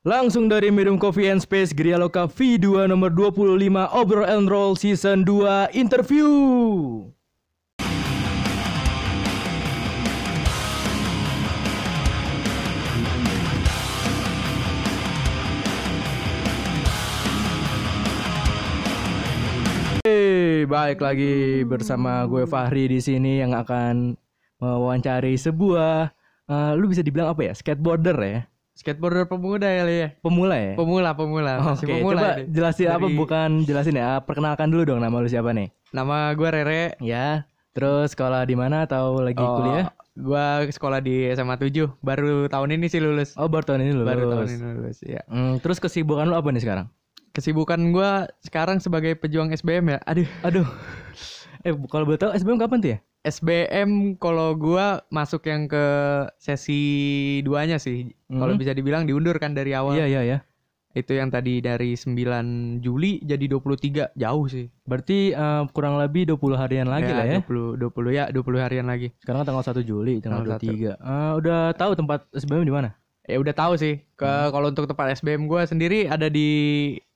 Langsung dari Medium Coffee and Space Gria Loka V2 nomor 25 Obrol and Roll Season 2 Interview. Hey, baik lagi bersama gue Fahri di sini yang akan mewawancari sebuah eh, lu bisa dibilang apa ya? Skateboarder ya? Skateboarder pemuda kali ya. Pemula ya? Pemula, pemula. Oke, pemula coba ini. jelasin apa Dari- bukan jelasin ya. Perkenalkan dulu dong nama lu siapa nih? Nama gue Rere. Ya. Terus sekolah di mana atau lagi Oh, kuliah? Gua sekolah di SMA 7. Baru tahun ini sih lulus. Oh, baru tahun ini lulus. Baru tahun ini lulus, ya. Hmm, terus kesibukan lu apa nih sekarang? Kesibukan gua sekarang sebagai pejuang SBM ya. Aduh, Aduh. Eh, kalau boleh tahu SBM kapan tuh ya? SBM kalau gua masuk yang ke sesi duanya sih. Kalau Mhm. bisa dibilang diundur kan dari awal. Iya, iya, ya. Itu yang tadi dari 9 Juli jadi 23. Jauh sih. Berarti eh, kurang lebih 20 harian lagi lah ya. 20 20 ya, 20 harian lagi. Sekarang tanggal 1 Juli, tanggal Tanggal 23. Eh, udah tahu tempat SBM di mana? Ya udah tahu sih. Ke Hmm. kalau untuk tempat SBM gua sendiri ada di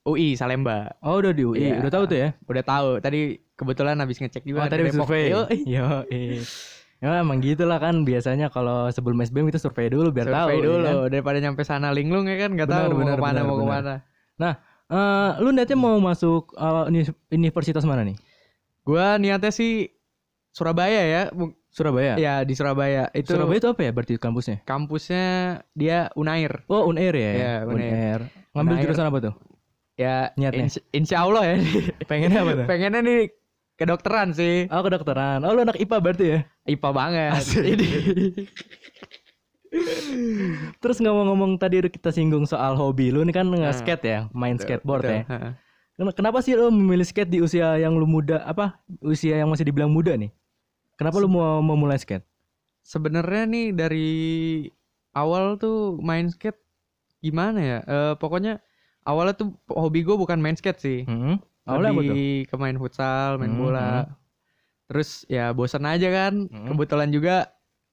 UI Salemba. Oh, udah di UI. Iya. Udah tahu tuh ya? Udah tahu. Tadi kebetulan habis ngecek Oh, juga tadi di Depok. survei. Yo, Yo, Ya emang gitu lah kan biasanya kalau sebelum SBM itu survei dulu biar tahu. survei ya dulu kan? daripada nyampe sana linglung ya kan nggak tahu mau benar, ke mana benar, mau ke mana. Nah, eh, lu niatnya mau masuk uni- universitas mana nih? Gua niatnya sih Surabaya ya. Surabaya. Ya di Surabaya. Itu Surabaya itu apa ya berarti kampusnya? kampusnya dia Unair. Oh, Unair ya. Iya, Unair. Unair. Ngambil Unair. jurusan apa tuh? Ya Niatnya? insya, insya Allah ya. Pengennya apa tuh? Pengennya nih kedokteran sih. Oh, kedokteran. Oh, lu anak IPA berarti ya? IPA banget. Asik. Ini. Terus ngomong-ngomong tadi kita singgung soal hobi lu nih kan Nah. nge-skate ya, main skateboard Betul, ya. Kenapa sih lu memilih skate di usia yang lu muda apa? Usia yang masih dibilang muda nih? Kenapa lu mau memulai skate? Sebenarnya nih dari awal tuh main skate gimana ya? Eh, pokoknya awalnya tuh hobi gue bukan main skate sih. Hmm. Awalnya apa tuh? Lebih ke main futsal, main Hmm, bola. Terus ya bosan aja kan. Hmm. Kebetulan juga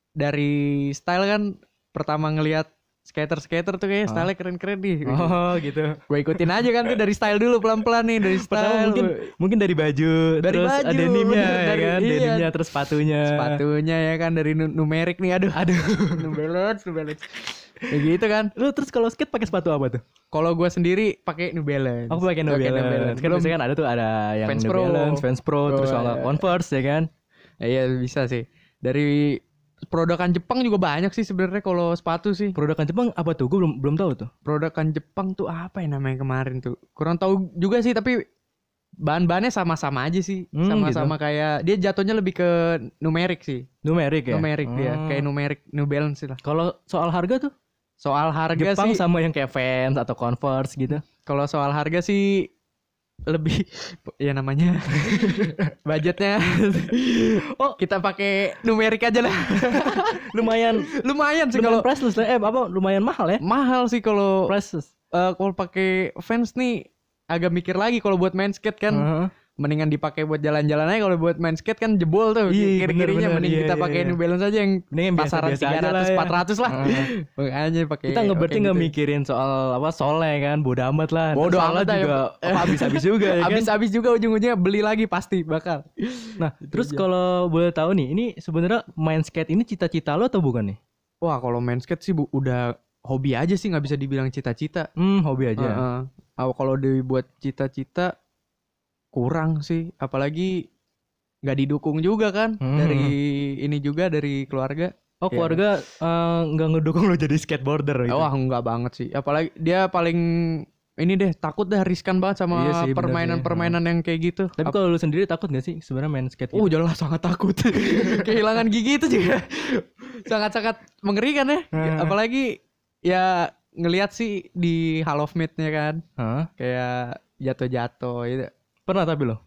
dari style kan pertama ngelihat skater-skater tuh kayak Oh. style keren-keren nih. Oh, gitu. Gue ikutin aja kan tuh dari style dulu pelan-pelan nih dari Pertama style. mungkin mungkin dari baju, Dari terus baju, denimnya ya dari- kan, iya. denimnya terus sepatunya. sepatunya ya kan dari nu- numerik nih aduh Aduh. New Balance. Ya gitu kan. Lu terus kalau skate pakai sepatu apa tuh? Kalau gue sendiri pakai New Balance. Aku pakai New Pakai Balance. Kan Belum- biasanya kan ada tuh ada yang Vans New Pro. Balance, Vans Pro, terus Oh, kalau iya. Converse ya kan. Ya, iya bisa sih. Dari produkan Jepang juga banyak sih sebenarnya kalau sepatu sih. Produkan Jepang apa tuh? Gue belum belum tahu tuh. Produkan Jepang tuh apa ya namanya kemarin tuh? Kurang tahu juga sih tapi bahan-bahannya sama-sama aja sih. Hmm, Sama-sama kayak dia jatuhnya lebih ke numerik sih. Numerik ya. Numerik dia, Hmm. kayak numerik New Balance lah. Kalau soal harga tuh Soal harga Jepang sih sama yang kayak Vans atau Converse gitu. kalau soal harga sih lebih ya namanya budgetnya oh kita pakai numerik aja lah lumayan lumayan sih kalau priceless lah. Eh apa lumayan mahal ya? mahal sih kalau Priceless. eh, kalau pakai fans nih agak mikir lagi kalau buat main skate kan Heeh. Mendingan dipakai buat jalan-jalan aja kalau buat main skate kan jebol tuh Iya, kiri-kirinya bener-bener. mending Iya, kita iya, pakai iya. New Balance aja yang Mending yang pasaran lah 300 ya. 400 lah Heeh. makanya pakai Kita nggak berarti nggak gitu. mikirin soal apa soleh kan, bodo amat lah. Ntar Bodo soalnya amat lah juga habis-habis juga ya kan. habis-habis juga ujung-ujungnya beli lagi pasti bakal Nah, terus kalau boleh tahu nih, ini sebenarnya main skate ini cita-cita lo atau bukan nih? Wah kalau main skate sih bu, udah hobi aja sih nggak bisa dibilang cita-cita. Hmm, hobi aja. Heeh. Aw, kalau dibuat cita-cita kurang sih, apalagi nggak didukung juga kan Hmm. dari ini juga dari keluarga. Oh, Iya. keluarga eh, nggak ngedukung lo jadi skateboarder gitu. Wah nggak banget sih, apalagi dia paling ini deh takut dah riskan banget Iya sama bener sih. permainan-permainan yang kayak gitu. Tapi Ap- kalau lu sendiri takut gak sih sebenarnya main skate? Oh jelas sangat takut Kehilangan gigi itu juga Sangat-sangat mengerikan ya. Apalagi ya ngelihat sih di Hall of Made-nya kan Hah? kayak jatuh-jatuh gitu. Pernah tapi lo?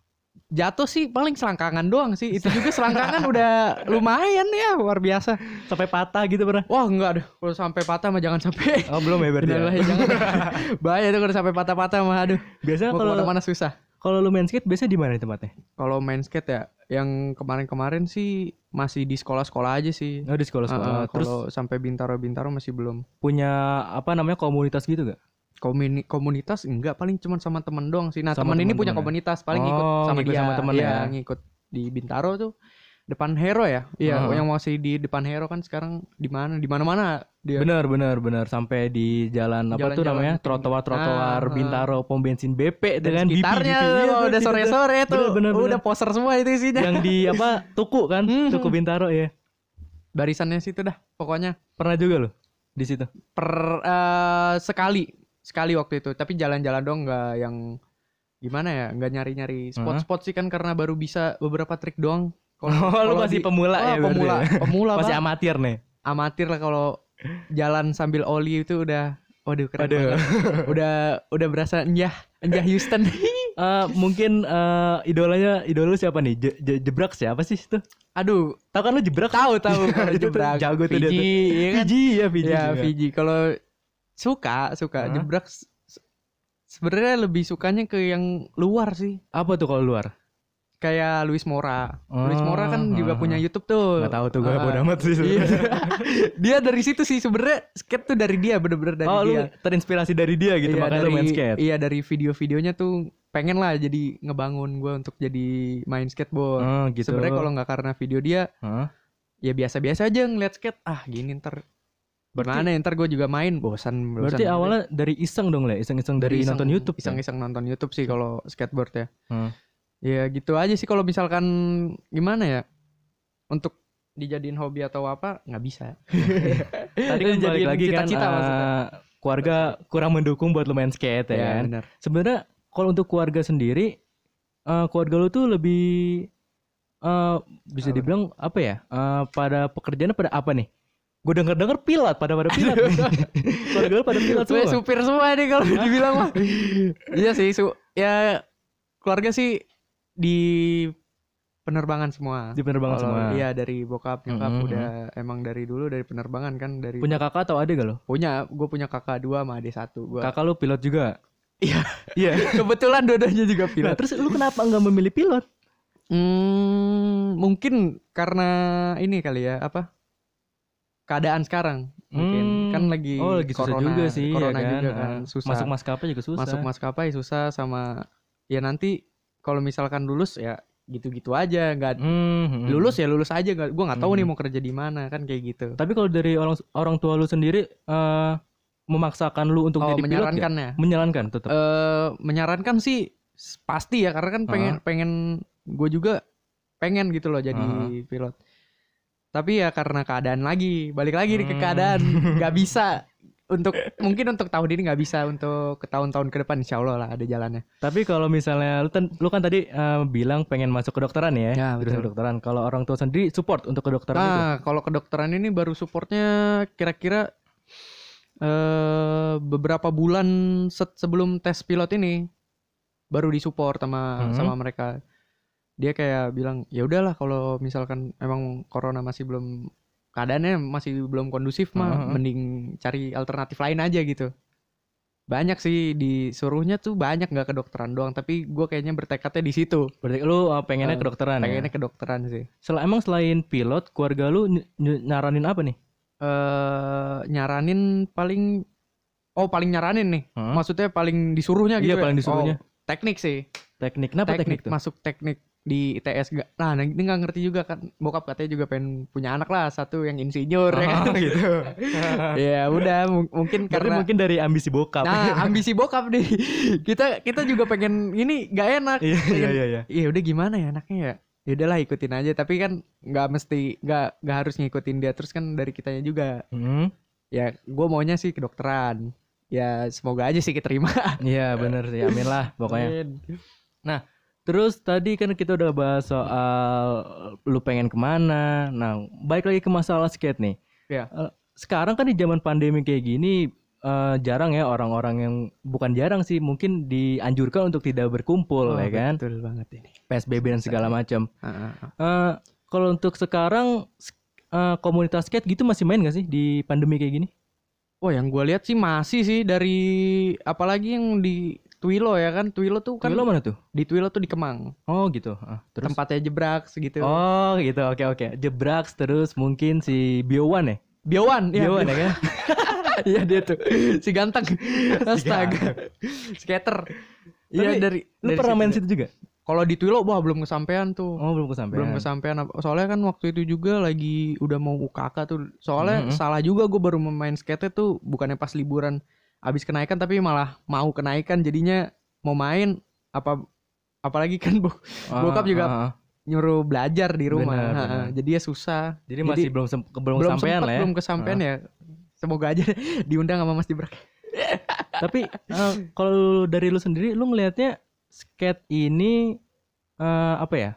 Jatuh sih paling selangkangan doang sih. Itu juga selangkangan udah lumayan ya, luar biasa. Sampai patah gitu pernah? Wah, enggak deh. Kalau sampai patah mah jangan sampai. Oh, belum ya berarti. ya? Jangan. Bahaya tuh kalau sampai patah-patah mah aduh. Biasanya Mau kalau ke mana-mana susah. kalau lu main skate biasanya di mana tempatnya? Kalau main skate ya, yang kemarin-kemarin sih masih di sekolah-sekolah aja sih. Oh, di sekolah-sekolah. Heeh, Terus sampai Bintaro-Bintaro masih belum. punya apa namanya komunitas gitu gak? Komuni- komunitas enggak paling cuman sama temen doang sih. Nah, Sama temen ini punya ya? komunitas paling ikut Oh, sama ngikut dia. sama temen ya? ngikut di Bintaro tuh depan Hero ya. Iya, Heeh. yang masih di depan Hero kan sekarang di mana? Di mana-mana dia. Bener bener bener sampai di jalan apa tuh namanya tinggi. trotoar trotoar Ah, ah. Bintaro pom bensin BP dengan BP, sekitarnya BP. Iya, udah gitu, sore-sore tuh. tuh. Bener, bener, udah bener. poster semua itu isinya. yang di apa tuku kan Mhm. tuku Bintaro ya Barisannya situ dah pokoknya. pernah juga lo di situ per eh, sekali sekali waktu itu. Tapi jalan-jalan dong nggak yang gimana ya nggak nyari-nyari spot-spot sih kan karena baru bisa beberapa trik doang. Oh lu masih di- pemula Oh, ya pemula. ya? pemula masih amatir nih? Amatir lah kalau jalan sambil oli itu udah waduh keren Waduh. banget. udah udah berasa enjah enjah Houston. Eh, mungkin eh, idolanya idola lu siapa nih? Je- Je- jebrak siapa sih itu aduh. Tahu kan lu jebrak tahu tahu kalau jebrak jago tuh dia tuh. Fiji ya kan? Fiji ya Fiji ya juga. Fiji. Kalau suka suka Hah? jebrak sebenarnya lebih sukanya ke yang luar sih apa tuh kalau luar kayak Luis Mora. Luis Oh, Mora kan juga ah, punya. YouTube tuh. nggak tahu tuh gue bodo amat sih Iya. dia dari situ sih sebenarnya skate tuh dari dia bener-bener dari oh lu dia. terinspirasi dari dia gitu Iya, makanya dari, lu main skate Iya dari video-videonya tuh pengen lah jadi ngebangun gue untuk jadi main skateboard. oh gitu Sebenarnya kalau nggak karena video dia Hah? ya biasa-biasa aja ngeliat skate. Ah gini ntar Berarti- Gimana ya, ntar gue juga main bosan bosan. berarti awalnya dari iseng dong lah iseng-iseng dari, iseng- nonton YouTube kan? Iseng-iseng nonton YouTube sih kalau skateboard ya. Hmm. Ya gitu aja sih kalau misalkan gimana ya untuk dijadiin hobi atau apa nggak bisa. tadi kan balik lagi kan cita-cita maksudnya. eh, keluarga kurang mendukung buat lu main skate ya, Ya, kan benar. sebenarnya kalau untuk keluarga sendiri eh, keluarga lu tuh lebih eh, bisa dibilang apa ya eh, pada pekerjaannya pada apa nih gue denger denger pilot pada pada pilot. Keluarga lu pada pilot Gue semua. supir semua nih kalau dibilang mah. iya sih, su ya keluarga sih di penerbangan semua. di penerbangan Kalau- semua. Iya dari bokap nyokap Mhm. udah emang dari dulu dari penerbangan kan dari punya kakak atau adik gak lo? Punya gue punya kakak dua sama adik satu gua. Kakak lu pilot juga? Iya. iya. Kebetulan dua-duanya juga Nah, pilot. terus lu kenapa nggak memilih pilot? Hmm, mungkin karena ini kali ya apa keadaan sekarang mungkin Hmm. kan lagi oh lagi susah corona, juga sih corona ya kan? juga kan Ah, susah masuk maskapai juga susah masuk maskapai susah sama ya nanti kalau misalkan lulus ya gitu-gitu aja nggak Hmm, hmm. lulus ya lulus aja nggak gue nggak tahu nih Hmm. mau kerja di mana kan kayak gitu Tapi kalau dari orang orang tua lu sendiri eh memaksakan lu untuk oh jadi pilot nggak? menyarankan ya Menyarankan tetap. eh menyarankan sih pasti ya karena kan pengen pengen gue juga pengen gitu loh jadi Ah. pilot tapi ya karena keadaan lagi balik lagi nih ke Hmm. keadaan nggak bisa untuk mungkin untuk tahun ini nggak bisa untuk ke tahun-tahun ke depan insya Allah lah ada jalannya Tapi kalau misalnya lu, kan- lu kan tadi eh, bilang pengen masuk kedokteran ya, Ya, jurusan betul. kedokteran. Kalau orang tua sendiri support untuk kedokteran itu. Nah, kalau kedokteran ini baru supportnya kira-kira eh beberapa bulan set- sebelum tes pilot ini baru disupport sama Mhm. sama mereka. Dia kayak bilang, "Ya udahlah kalau misalkan emang corona masih belum keadaannya masih belum kondusif mah Mhm. mending cari alternatif lain aja gitu." Banyak sih disuruhnya tuh banyak nggak kedokteran doang, tapi gue kayaknya bertekadnya di situ. Berarti lu eh, pengennya Eh, kedokteran Pengennya ya. kedokteran sih. Sel emang selain pilot, keluarga lu ny- ny- nyaranin apa nih? eh nyaranin paling oh paling nyaranin nih Hah? maksudnya paling disuruhnya Iya, gitu ya? paling disuruhnya. Oh, teknik sih Teknik. Kenapa teknik, tuh? masuk teknik di ITS gak nah ini nggak ngerti juga kan bokap katanya juga pengen punya anak lah satu yang insinyur ya kan Oh, gitu. ya udah mu- mungkin Berarti karena mungkin dari ambisi bokap. nah ambisi bokap nih kita kita juga pengen ini nggak enak Iya, iya, iya, iya. ya udah gimana ya anaknya ya ya udahlah ikutin aja tapi kan nggak mesti nggak nggak harus ngikutin dia terus kan dari kitanya juga Hmm. ya gue maunya sih kedokteran ya semoga aja sih keterima Iya, bener sih. Amin lah pokoknya. Terus tadi kan kita udah bahas soal lu pengen ke mana. Nah, balik lagi ke masalah skate nih. Iya. Eh, sekarang kan di zaman pandemi kayak gini eh, jarang ya orang-orang yang bukan jarang sih mungkin dianjurkan untuk tidak berkumpul Oh, ya kan. betul banget ini PSBB dan segala macam. Ah, ah, ah. Eh, kalau untuk sekarang komunitas skate gitu masih main gak sih di pandemi kayak gini? oh yang gue lihat sih masih sih dari apalagi yang di Twilo ya kan Twilo tuh kan Kan mana tuh? di Twilo tuh di Kemang Oh gitu. Ah, terus tempatnya jebrak segitu Oh gitu. Oke oke. Jebraks terus mungkin si Biowan ya? Biowan ya Biowan ya kan? Iya dia tuh si ganteng. Astaga. Skater. Iya dari Lu dari pernah main situ. juga? Kalau di Twilo wah belum kesampaian tuh. Oh, belum kesampaian. belum kesampaian soalnya kan waktu itu juga lagi udah mau UKK tuh soalnya Mhm. salah juga gue baru main skate tuh bukannya pas liburan habis kenaikan tapi malah mau kenaikan jadinya mau main apa apalagi kan bu- Ah, bokap juga ah, ah. nyuruh belajar di rumah Benar, Ha-ha. benar. jadi ya susah Jadi masih belum belum, belum sempet, lah ya. belum kesampaian ya semoga aja diundang sama Mas Dibrak Tapi eh, kalau dari lu sendiri lu ngelihatnya skate ini eh, apa ya?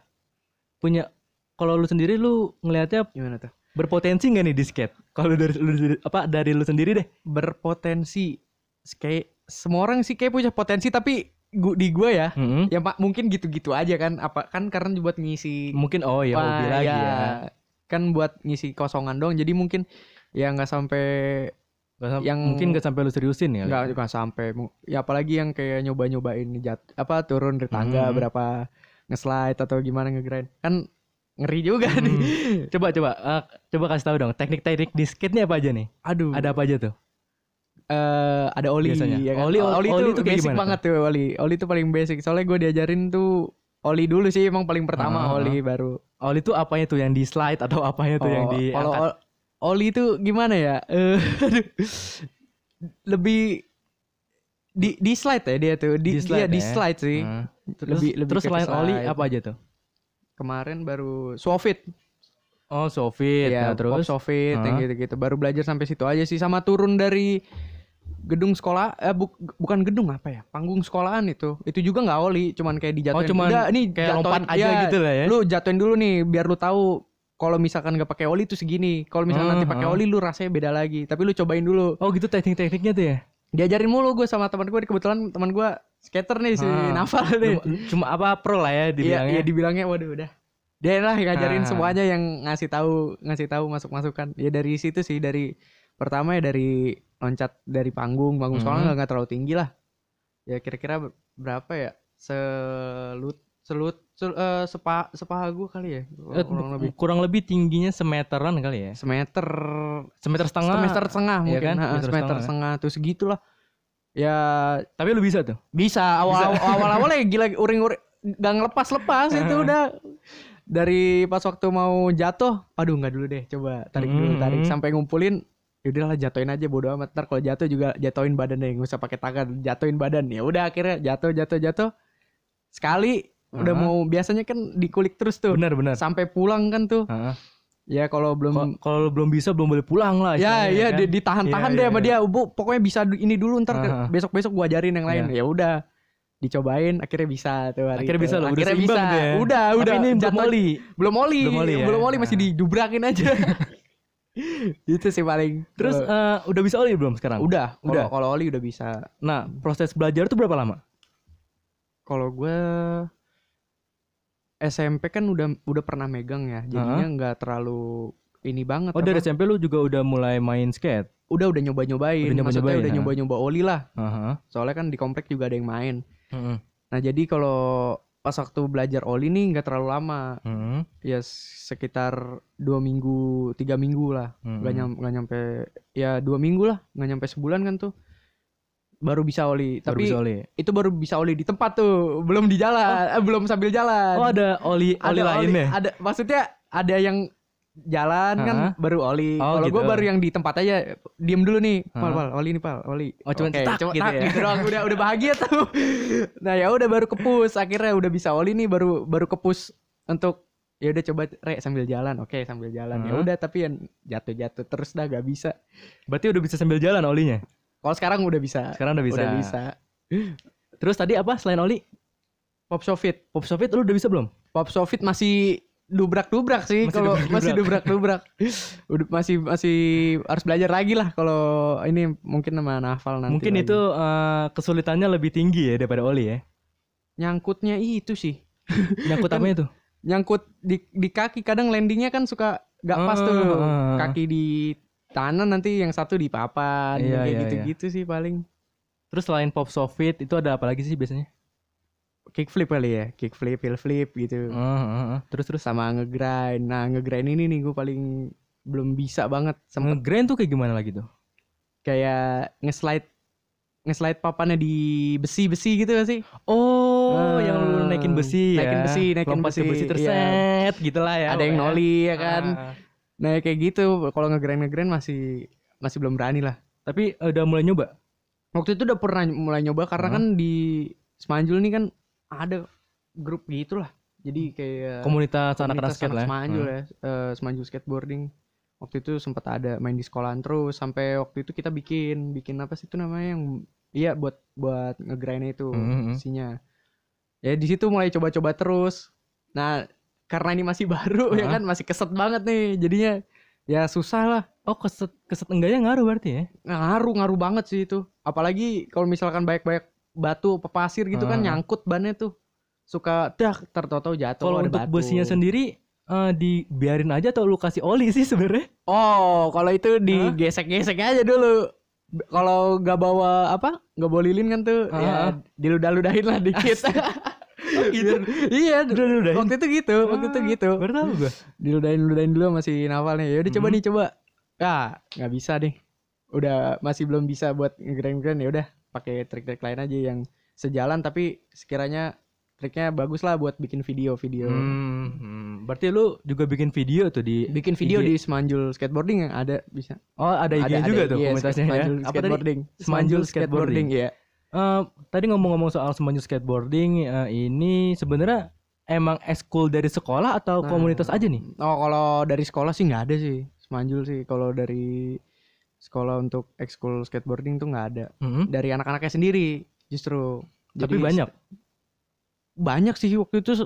Punya kalau lu sendiri lu ngelihatnya gimana tuh berpotensi nggak nih di skate? Kalau dari lu apa dari lu sendiri deh? berpotensi kayak semua orang sih kayak punya potensi tapi gua, di gua ya Mm-mm. ya Pak mungkin gitu-gitu aja kan apa kan karena buat ngisi Mungkin oh ya hobi lagi ya. ya. kan buat ngisi kosongan dong jadi mungkin ya nggak sampai sam- yang- mungkin nggak sampai lu seriusin ya. nggak nggak sampai ya apalagi yang kayak nyoba-nyobain jat apa turun dari tangga Hmm. berapa nge-slide atau gimana nge-grind kan ngeri juga Hmm. nih Coba coba eh, coba kasih tahu dong teknik-teknik di skate apa aja nih? aduh Ada apa aja tuh? Eh ada oli Biasanya. ya kan? Oli- oli itu itu kayak basic gimana banget tuh? oli. Oli itu paling basic. Soalnya gue diajarin tuh oli dulu sih emang paling pertama ah, oli baru. Oli itu apanya tuh? Yang di slide atau apanya tuh yang Oh, di kalau ol- oli itu gimana ya? Eh, lebih di di slide ya dia tuh? Di Di slide iya, di ya. slide sih. Terus lebih- lebih terus selain oli apa aja tuh? kemarin baru Sofit. Oh, Sofit. ya nah, terus? Sofit yang Ah. gitu-gitu. Baru belajar sampai situ aja sih. Sama turun dari gedung sekolah eh buk- bukan gedung apa ya panggung sekolahan itu itu juga nggak oli cuman kayak dijatuhin Oh, cuman Udah, nih kayak jatuhin, lompat aja ya, gitu lah ya. lu jatuhin dulu nih biar lu tahu kalau misalkan nggak pakai oli tuh segini kalau misalkan nanti Ah, pakai ah. oli lu rasanya beda lagi tapi lu cobain dulu Oh, gitu teknik-tekniknya tuh ya. diajarin mulu gue sama teman gue kebetulan teman gue skater nih si Ah. Naval nih Cuma, apa pro lah ya iya dibilangnya. iya dibilangnya waduh udah dia lah yang ngajarin Ah. semuanya yang ngasih tahu ngasih tahu masuk masukan ya dari situ sih dari pertama ya dari loncat dari panggung panggung sekolah Mhm. nggak nggak terlalu tinggi lah ya kira-kira ber- berapa ya selut selut sel- eh, sepa sepaha gue kali ya Eh, kurang lebih kurang lebih tingginya semeteran kali ya. semeter Semeter setengah. semester setengah Iya mungkin kan? Ha, Semeter semeter setengah. setengah tuh segitulah ya Tapi lu bisa tuh. bisa awal awal awalnya gila uring uring gak ngelepas lepas itu Ah. udah dari pas waktu mau jatuh aduh nggak dulu deh coba tarik dulu Hmm. tarik sampai ngumpulin yaudah lah jatuhin aja bodo amat ntar kalau jatuh juga jatuhin badan deh nggak usah pakai tangan jatuhin badan ya udah akhirnya jatuh jatuh jatuh sekali udah Ah. mau biasanya kan dikulik terus tuh Benar benar. sampai pulang kan tuh Heeh. ya kalau belum Kalau kalau lu belum bisa belum boleh pulang lah. Ya, istilahnya, iya kan? di- ditahan-tahan Iya, deh iya, sama iya. dia. Bu, pokoknya bisa ini dulu ntar Aha. besok-besok gua ajarin yang lain. Ya udah. Dicobain akhirnya bisa tuh hari Akhirnya itu. bisa loh, udah Akhirnya seimbang bisa. ya. Udah, Tapi udah. ini belum Jatuh- oli. Belum oli. Belum oli ya? Belum oli masih Nah. didubrakin aja. itu sih paling. Terus eh, udah bisa oli belum sekarang? udah, udah. Kalau oli udah bisa. Nah, proses belajar tuh berapa lama? Kalau gue SMP kan udah udah pernah megang ya. Jadinya nggak terlalu ini banget. Oh, dari. SMP lu juga udah mulai main skate. udah udah nyoba-nyobain. Udah Maksudnya nyoba-nyobain, udah ha. nyoba-nyoba oli lah. Heeh. Soalnya kan di komplek juga ada yang main. Heeh. Nah jadi kalau pas waktu belajar oli nih nggak terlalu lama, Heeh. ya sekitar dua minggu, tiga minggu lah, Heeh. nggak nyam, nggak nyampe, ya dua minggu lah, nggak nyampe sebulan kan tuh, baru bisa oli. Baru Tapi bisa oli. itu baru bisa oli di tempat tuh, belum di jalan, eh, belum sambil jalan. Oh, ada oli oli Ada lain deh. Ada, maksudnya ada yang jalan kan Hah? baru oli. Oh, Kalau gue gitu. baru yang di tempat aja, diem dulu nih, pal Hah? pal, oli nih pal, oli. Oh, cuman cetak cuma gitu tak ya. gitu doang, udah udah bahagia tuh. nah ya udah baru kepus, akhirnya udah bisa oli nih, baru baru kepus untuk ya udah coba re sambil jalan, oke sambil jalan ya Hah? udah tapi yang jatuh-jatuh terus dah gak bisa. Berarti udah bisa sambil jalan olinya. Kalau sekarang udah bisa, Sekarang udah bisa. udah bisa. Terus tadi apa selain oli? Pop Sofit, Pop Sofit lu udah bisa belum? Pop Sofit masih dubrak-dubrak sih Masih kalau masih dubrak-dubrak. Udah masih masih harus belajar lagi lah kalau ini mungkin sama Nafal nanti. Mungkin lagi. itu eh, kesulitannya lebih tinggi ya daripada oli ya. nyangkutnya itu sih. Nyangkut Kan apa itu? Nyangkut di di kaki kadang landingnya kan suka gak pas tuh. Ah. Kaki di tanah nanti yang satu di papan Iya, kayak iya, gitu-gitu sih paling. Terus selain Pop Sofit itu ada apa lagi sih biasanya? Kickflip kali ya, kickflip, heel flip gitu. Heeh, heeh, heeh. Terus terus Sama ngegrind. Nah, ngegrind ini nih gue paling belum bisa banget. Sempet ngegrind tuh kayak gimana lagi tuh? kayak nge-slide nge-slide papannya di besi-besi gitu gak sih? Oh, Ah, yang lu naikin besi ya. naikin besi, naikin Lompat ke besi, besi iya. terset gitu lah ya. Ada yang pokoknya. noli ya kan. Ah. Nah, kayak gitu. Kalau ngegrind ngegrind masih masih belum berani lah. Tapi eh, udah mulai nyoba. Waktu itu udah pernah mulai nyoba karena Hah? kan di Semanjul nih kan ada grup gitu lah. Jadi kayak Komunitas anak-anak skate lah. ya. Semanjul Hmm. ya, eh, Semanjul skateboarding. Waktu itu sempat ada main di sekolahan terus sampai waktu itu kita bikin bikin apa sih itu namanya yang iya buat buat ngegrindnya itu Hmm, hmm. isinya. Ya di situ mulai coba-coba terus. Nah, karena ini masih baru ya Hah? kan masih keset banget nih. Jadinya ya susah lah. Oh, keset keset enggaknya ngaruh berarti ya? Ngaruh ngaruh banget sih itu. Apalagi kalau misalkan banyak-banyak batu apa pasir gitu kan Ah. nyangkut bannya tuh. Suka dah tertawa jatuh Kalau untuk batu. besinya sendiri eh, dibiarin aja atau lu kasih oli sih sebenarnya? Oh, kalau itu digesek-gesek aja dulu. Kalau nggak bawa apa, nggak bawa lilin kan tuh, Ah. ya diludah-ludahin lah dikit. gitu. iya, Udah udah. waktu itu gitu, waktu itu gitu. Baru tahu gua. Diludahin-ludahin dulu masih nafal nih. Ya udah coba Hmm. nih coba. Ah, nggak bisa deh. Udah masih belum bisa buat ngegrind-grind ya udah pakai trik-trik lain aja yang sejalan tapi sekiranya triknya bagus lah buat bikin video-video. Hmm, hmm. Berarti lu juga bikin video tuh di Bikin video IG. di Semanjul Skateboarding yang ada bisa. Oh, ada IG juga tuh iya, komunitasnya ya. Apa tadi? Skateboarding. Semanjul Skateboarding. ya. Eh, tadi ngomong-ngomong soal semanjul skateboarding eh, ini sebenarnya emang eskul dari sekolah atau Nah. komunitas aja nih? Oh, kalau dari sekolah sih nggak ada sih. Semanjul sih kalau dari sekolah untuk ekskul skateboarding tuh nggak ada. Hmm. Dari anak-anaknya sendiri justru. Tapi Jadi banyak. banyak sih waktu itu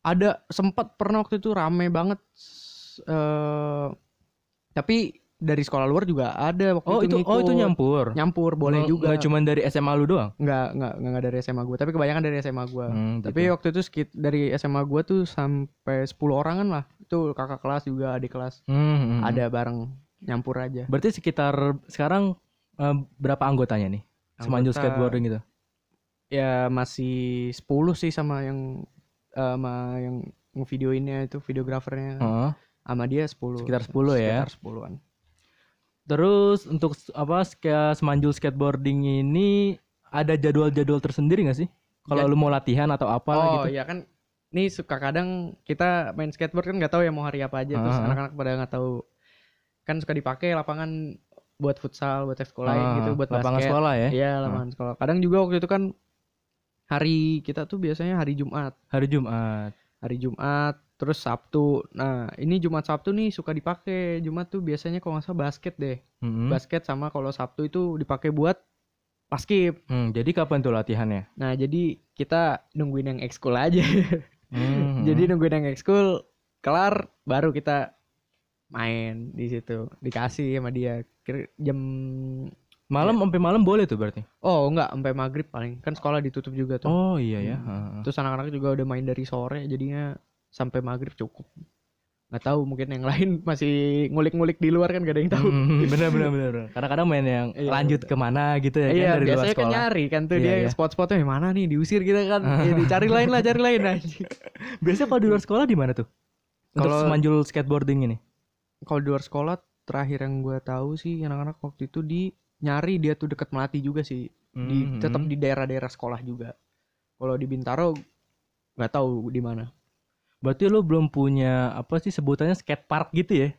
ada sempat pernah waktu itu rame banget eh tapi dari sekolah luar juga ada waktu Oh, itu itu oh itu nyampur. nyampur boleh Nggak- juga Nggak cuma dari SMA lu doang. nggak nggak nggak dari SMA gue tapi kebanyakan dari SMA gue Hmm, tapi gitu. waktu itu sekit dari SMA gue tuh sampai 10 orangan lah itu kakak kelas juga adik kelas Hmm, hmm, hmm. ada bareng nyampur aja Berarti sekitar sekarang eh, berapa anggotanya nih? Semanjul Anggota- skateboarding gitu. ya masih 10 sih sama yang eh, sama yang videoinnya itu videografernya Heeh. sama dia 10 Sekitar 10 ya. sekitar 10-an Terus untuk apa semanjul skateboarding ini ada jadwal-jadwal tersendiri nggak sih? Kalau Jad- lu mau latihan atau apa oh gitu? iya kan nih suka kadang kita main skateboard kan nggak tahu ya mau hari apa aja terus Ah. anak-anak pada nggak tahu kan suka dipakai lapangan buat futsal buat ekskul lain Ah, gitu buat lapangan basket sekolah ya. iya lapangan sekolah kadang juga waktu itu kan hari kita tuh biasanya hari Jumat Hari Jumat. hari Jumat terus Sabtu nah ini Jumat Sabtu nih suka dipakai Jumat tuh biasanya kalau nggak salah basket deh Hmm. basket sama kalau Sabtu itu dipakai buat paskib Hmm, jadi kapan tuh latihannya? nah jadi kita nungguin yang ekskul aja Hmm. jadi nungguin yang ekskul kelar baru kita main di situ dikasih sama dia Kira jam malam sampai malam boleh tuh berarti. oh enggak sampai maghrib paling kan sekolah ditutup juga tuh Oh iya ya. Hmm. Heeh. terus anak-anak juga udah main dari sore jadinya sampai maghrib cukup nggak tahu mungkin yang lain masih ngulik-ngulik di luar kan gak ada yang tahu Hmm, bener bener bener. Kadang-kadang main yang Iya, lanjut bener. ke mana gitu ya iya kan dari luar biasanya kan sekolah. nyari kan tuh Iya, dia iya. spot-spotnya yang mana nih diusir kita kan ya, dicari lain lah cari lain anjing. Biasanya kalau di luar sekolah di mana tuh? Kalau- semanjul skateboarding ini. Kalau di luar sekolah terakhir yang gue tahu sih anak-anak waktu itu di nyari dia tuh deket melati juga sih di Hmm. tetap di daerah-daerah sekolah juga kalau di Bintaro nggak tahu di mana Berarti lu belum punya apa sih sebutannya skate park gitu ya?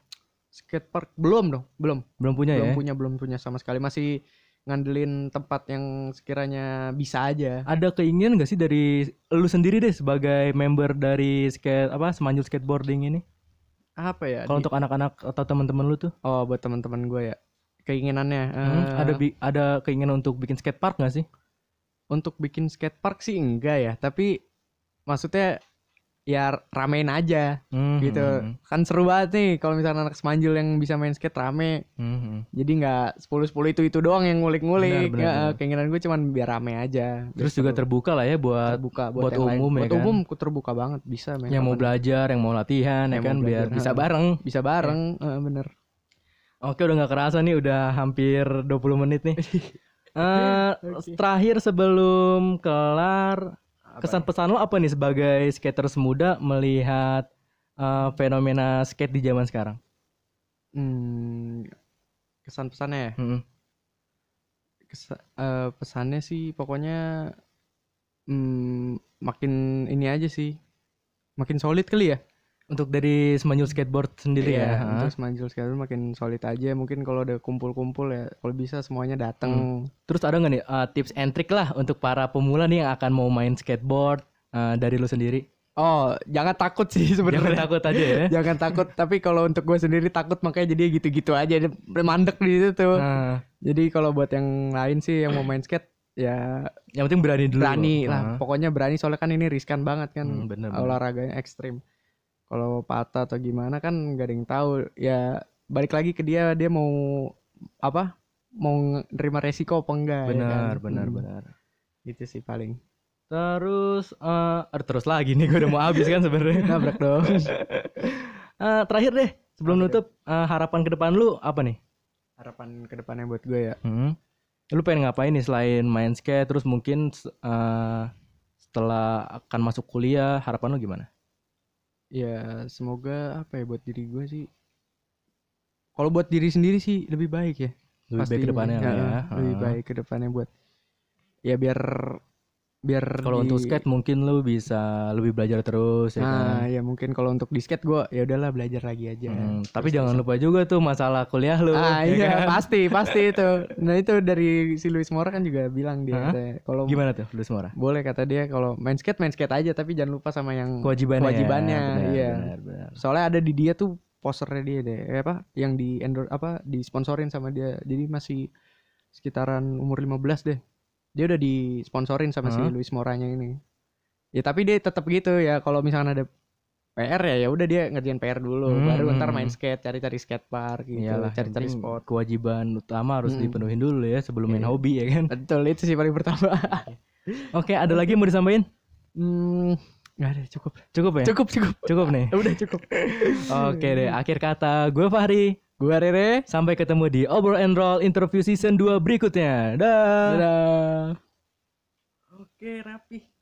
skatepark belum dong belum Belum punya belum ya? punya belum punya sama sekali masih ngandelin tempat yang sekiranya bisa aja Ada keinginan gak sih dari lu sendiri deh sebagai member dari skate apa semanjul skateboarding ini? Apa ya Kalau di- untuk anak-anak atau teman-teman lu tuh, oh buat teman-teman gue ya keinginannya hmm, eh, ada bi- ada keinginan untuk bikin skate park gak sih? untuk bikin skatepark sih enggak ya tapi maksudnya ya ramein aja Hmm, gitu hmm, kan seru banget nih kalau misalnya anak semanjul yang bisa main skate rame hmm, hmm. jadi nggak 10 10 itu itu doang yang ngulik-ngulik Benar, benar, Ya, benar. keinginan gue cuman biar rame aja Terus juga seru. terbuka lah ya buat terbuka buat lain. umum ya buat kan? umum ku terbuka banget bisa main yang mau belajar, yang mau latihan ya Yang kan mau biar belajar, bisa bareng. bisa bareng eh, bener Oke udah nggak kerasa nih udah hampir 20 menit nih. Eh Oke. terakhir sebelum kelar Apa kesan pesan lo apa nih sebagai skaters muda melihat eh, fenomena skate di zaman sekarang? hmm, kesan pesannya ya Hmm. kesa- eh, pesannya sih pokoknya mm, makin ini aja sih makin solid kali ya Untuk dari Semanyul Skateboard sendiri Iya, ya. untuk Semanjul sekarang makin solid aja mungkin kalau udah kumpul-kumpul ya kalau bisa semuanya datang Terus ada nggak nih uh, tips and trick lah untuk para pemula nih yang akan mau main skateboard uh, dari lu sendiri? oh jangan takut sih Jangan sebenarnya takut aja ya. jangan takut tapi kalau untuk gue sendiri takut makanya jadi gitu-gitu aja mandek di situ Nah, jadi kalau buat yang lain sih yang mau main skate ya yang penting berani dulu. berani Ha. lah pokoknya berani soalnya kan ini riskan banget kan Hmm, bener, bener. olahraganya ekstrim kalau patah atau gimana kan gak ada yang tahu ya balik lagi ke dia dia mau apa mau nerima resiko apa enggak ya Benar, kan? benar, Hmm, benar. itu sih paling Terus eh aduh, terus lagi nih gue udah mau habis kan sebenarnya. nabrak dong Eh, terakhir deh sebelum Oke. nutup eh, harapan ke depan lu apa nih? harapan ke depannya buat gue ya Hmm. Lu pengen ngapain nih selain main skate terus mungkin eh, setelah akan masuk kuliah harapan lu gimana? Ya semoga apa ya buat diri gue sih kalau buat diri sendiri sih lebih baik ya Lebih baik ke pastinya. depannya Ya, ya. lebih baik ke depannya buat ya biar biar Kalau di- untuk skate mungkin lu bisa lebih belajar terus ya nah kan. ya mungkin kalau untuk di skate gue ya udahlah belajar lagi aja Hmm, tapi jangan lupa juga tuh masalah kuliah lu. ah ya iya kan? pasti pasti itu nah itu dari si Luis Mora kan juga bilang dia kalau Gimana tuh lu semua? boleh kata dia kalau main skate main skate aja tapi jangan lupa sama yang Kewajibannya. Kewajibannya, ya. Benar, iya. Benar, benar. soalnya ada di dia tuh posternya dia deh eh, apa yang di endor apa disponsorin sama dia jadi masih sekitaran umur 15 deh dia udah disponsorin sama si Hah? Luis Moranya ini ya tapi dia tetap gitu ya kalau misalnya ada PR ya ya udah dia ngerjain PR dulu Hmm, baru hmm, ntar main hmm. skate cari-cari skate park gitu Iyalah, yang cari-cari spot kewajiban utama harus Mm. dipenuhin dulu ya sebelum main Iya. hobi ya kan. betul itu sih paling pertama Oke, ada lagi yang mau disampaikan? hmm nggak ada cukup Cukup ya? cukup cukup Cukup nih. udah cukup Oke deh, akhir kata gue Fahri. Gua Rere Sampai ketemu di Obrol and Roll interview season 2 berikutnya. Dah. dadah Oke, rapi.